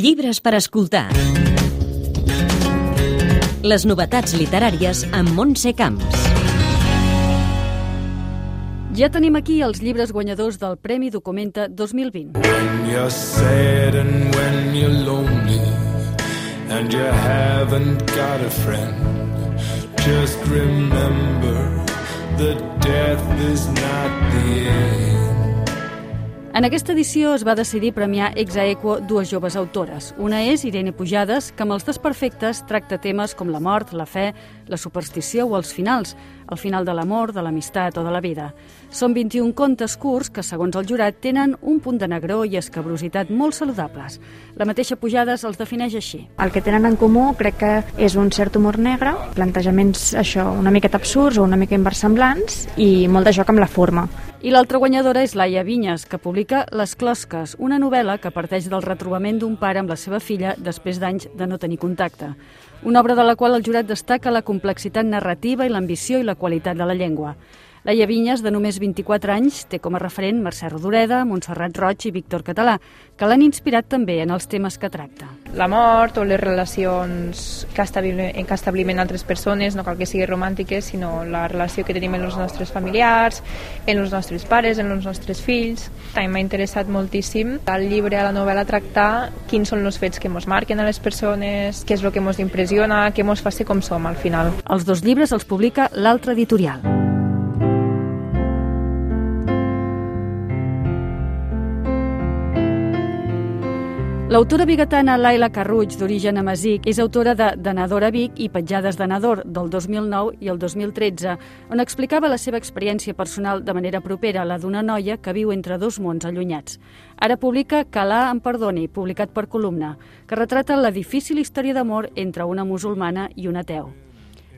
Llibres per escoltar. Les novetats literàries amb Montse Camps. Ja tenim aquí els llibres guanyadors del Premi Documenta 2020. When you're sad and when you're lonely and you haven't got a friend, just remember that death is not the end. En aquesta edició es va decidir premiar ex aequo dues joves autores. Una és Irene Pujades, que amb els desperfectes tracta temes com la mort, la fe, la superstició o els finals, el final de l'amor, de l'amistat o de la vida. Són 21 contes curts que, segons el jurat, tenen un punt de negró i escabrositat molt saludables. La mateixa Pujades els defineix així. El que tenen en comú crec que és un cert humor negre, plantejaments això una miqueta absurds o una mica inversemblants i molt de joc amb la forma. I l'altra guanyadora és Laia Vinyes, que publica Les Closques, una novel·la que parteix del retrobament d'un pare amb la seva filla després d'anys de no tenir contacte. Una obra de la qual el jurat destaca la complexitat narrativa i l'ambició i la qualitat de la llengua. Laia Vinyes, de només 24 anys, té com a referent Mercè Rodoreda, Montserrat Roig i Víctor Català, que l'han inspirat també en els temes que tracta. La mort o les relacions que establim, que establim altres persones, no cal que siguin romàntiques, sinó la relació que tenim amb els nostres familiars, amb els nostres pares, amb els nostres fills. També m'ha interessat moltíssim al llibre, a la novel·la, tractar quins són els fets que ens marquen a les persones, què és el que ens impressiona, què ens fa ser com som al final. Els dos llibres els publica l'altre editorial. L'autora bigatana Laila Carruig, d'origen amazic, és autora de Danadora Vic i Petjades de Nador, del 2009 i el 2013, on explicava la seva experiència personal de manera propera, la d'una noia que viu entre dos mons allunyats. Ara publica Calà em perdoni, publicat per Columna, que retrata la difícil història d'amor entre una musulmana i un ateu.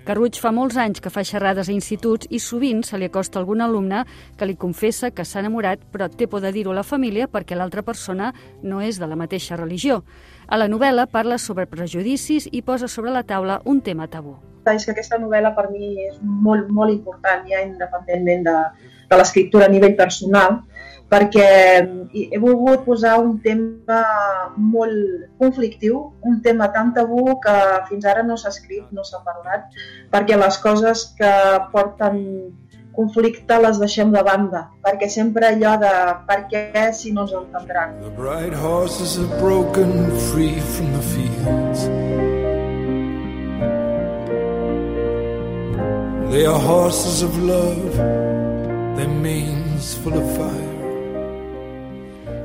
Carruig fa molts anys que fa xerrades a instituts i sovint se li acosta algun alumne que li confessa que s'ha enamorat però té por de dir-ho a la família perquè l'altra persona no és de la mateixa religió. A la novel·la parla sobre prejudicis i posa sobre la taula un tema tabú. És que aquesta novel·la per mi és molt, molt important ja independentment de, de l'escriptura a nivell personal perquè he volgut posar un tema molt conflictiu, un tema tan tabú que fins ara no s'ha escrit, no s'ha parlat, perquè les coses que porten conflicte les deixem de banda, perquè sempre allò de per què si no ens entendran. The bright horses are broken free from the fields. They are horses of love, their manes full of fire.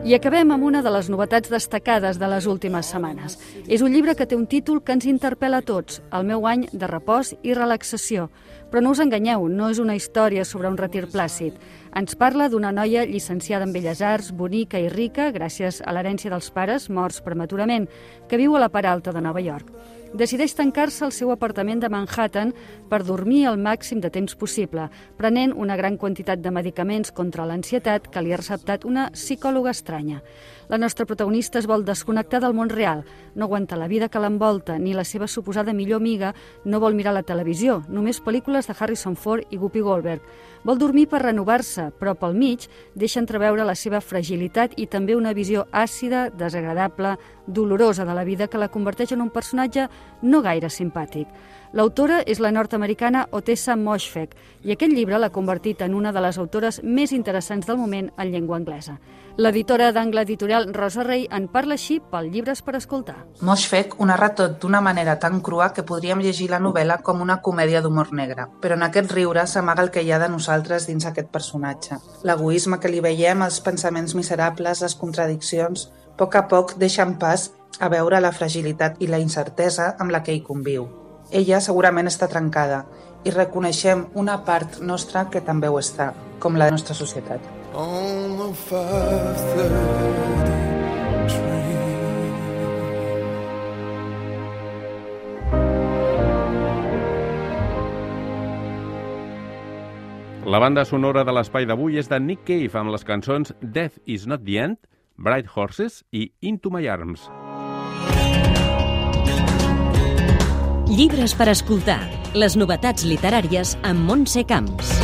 I acabem amb una de les novetats destacades de les últimes setmanes. És un llibre que té un títol que ens interpel·la a tots, El meu any de repòs i relaxació. Però no us enganyeu, no és una història sobre un retir plàcid. Ens parla d'una noia llicenciada en Belles Arts, bonica i rica, gràcies a l'herència dels pares, morts prematurament, que viu a la part alta de Nova York decideix tancar-se al seu apartament de Manhattan per dormir el màxim de temps possible, prenent una gran quantitat de medicaments contra l'ansietat que li ha receptat una psicòloga estranya. La nostra protagonista es vol desconnectar del món real, no aguanta la vida que l'envolta ni la seva suposada millor amiga, no vol mirar la televisió, només pel·lícules de Harrison Ford i Guppy Goldberg. Vol dormir per renovar-se, però pel mig deixa entreveure la seva fragilitat i també una visió àcida, desagradable, dolorosa de la vida que la converteix en un personatge no gaire simpàtic. L'autora és la nord-americana Otessa Moshfegh i aquest llibre l'ha convertit en una de les autores més interessants del moment en llengua anglesa. L'editora d'angle editorial Rosa Rey en parla així pel Llibres per escoltar. Moshfegh ho narra tot d'una manera tan crua que podríem llegir la novel·la com una comèdia d'humor negre, però en aquest riure s'amaga el que hi ha de nosaltres dins aquest personatge. L'egoisme que li veiem, els pensaments miserables, les contradiccions, poc a poc deixen pas a veure la fragilitat i la incertesa amb la que hi conviu. Ella segurament està trencada i reconeixem una part nostra que també ho està, com la nostra societat. On the 530 train. La banda sonora de l'espai d'avui és de Nick Cave amb les cançons Death is not the end, Bright Horses i Into My Arms. Llibres per escoltar. Les novetats literàries amb Montse Camps.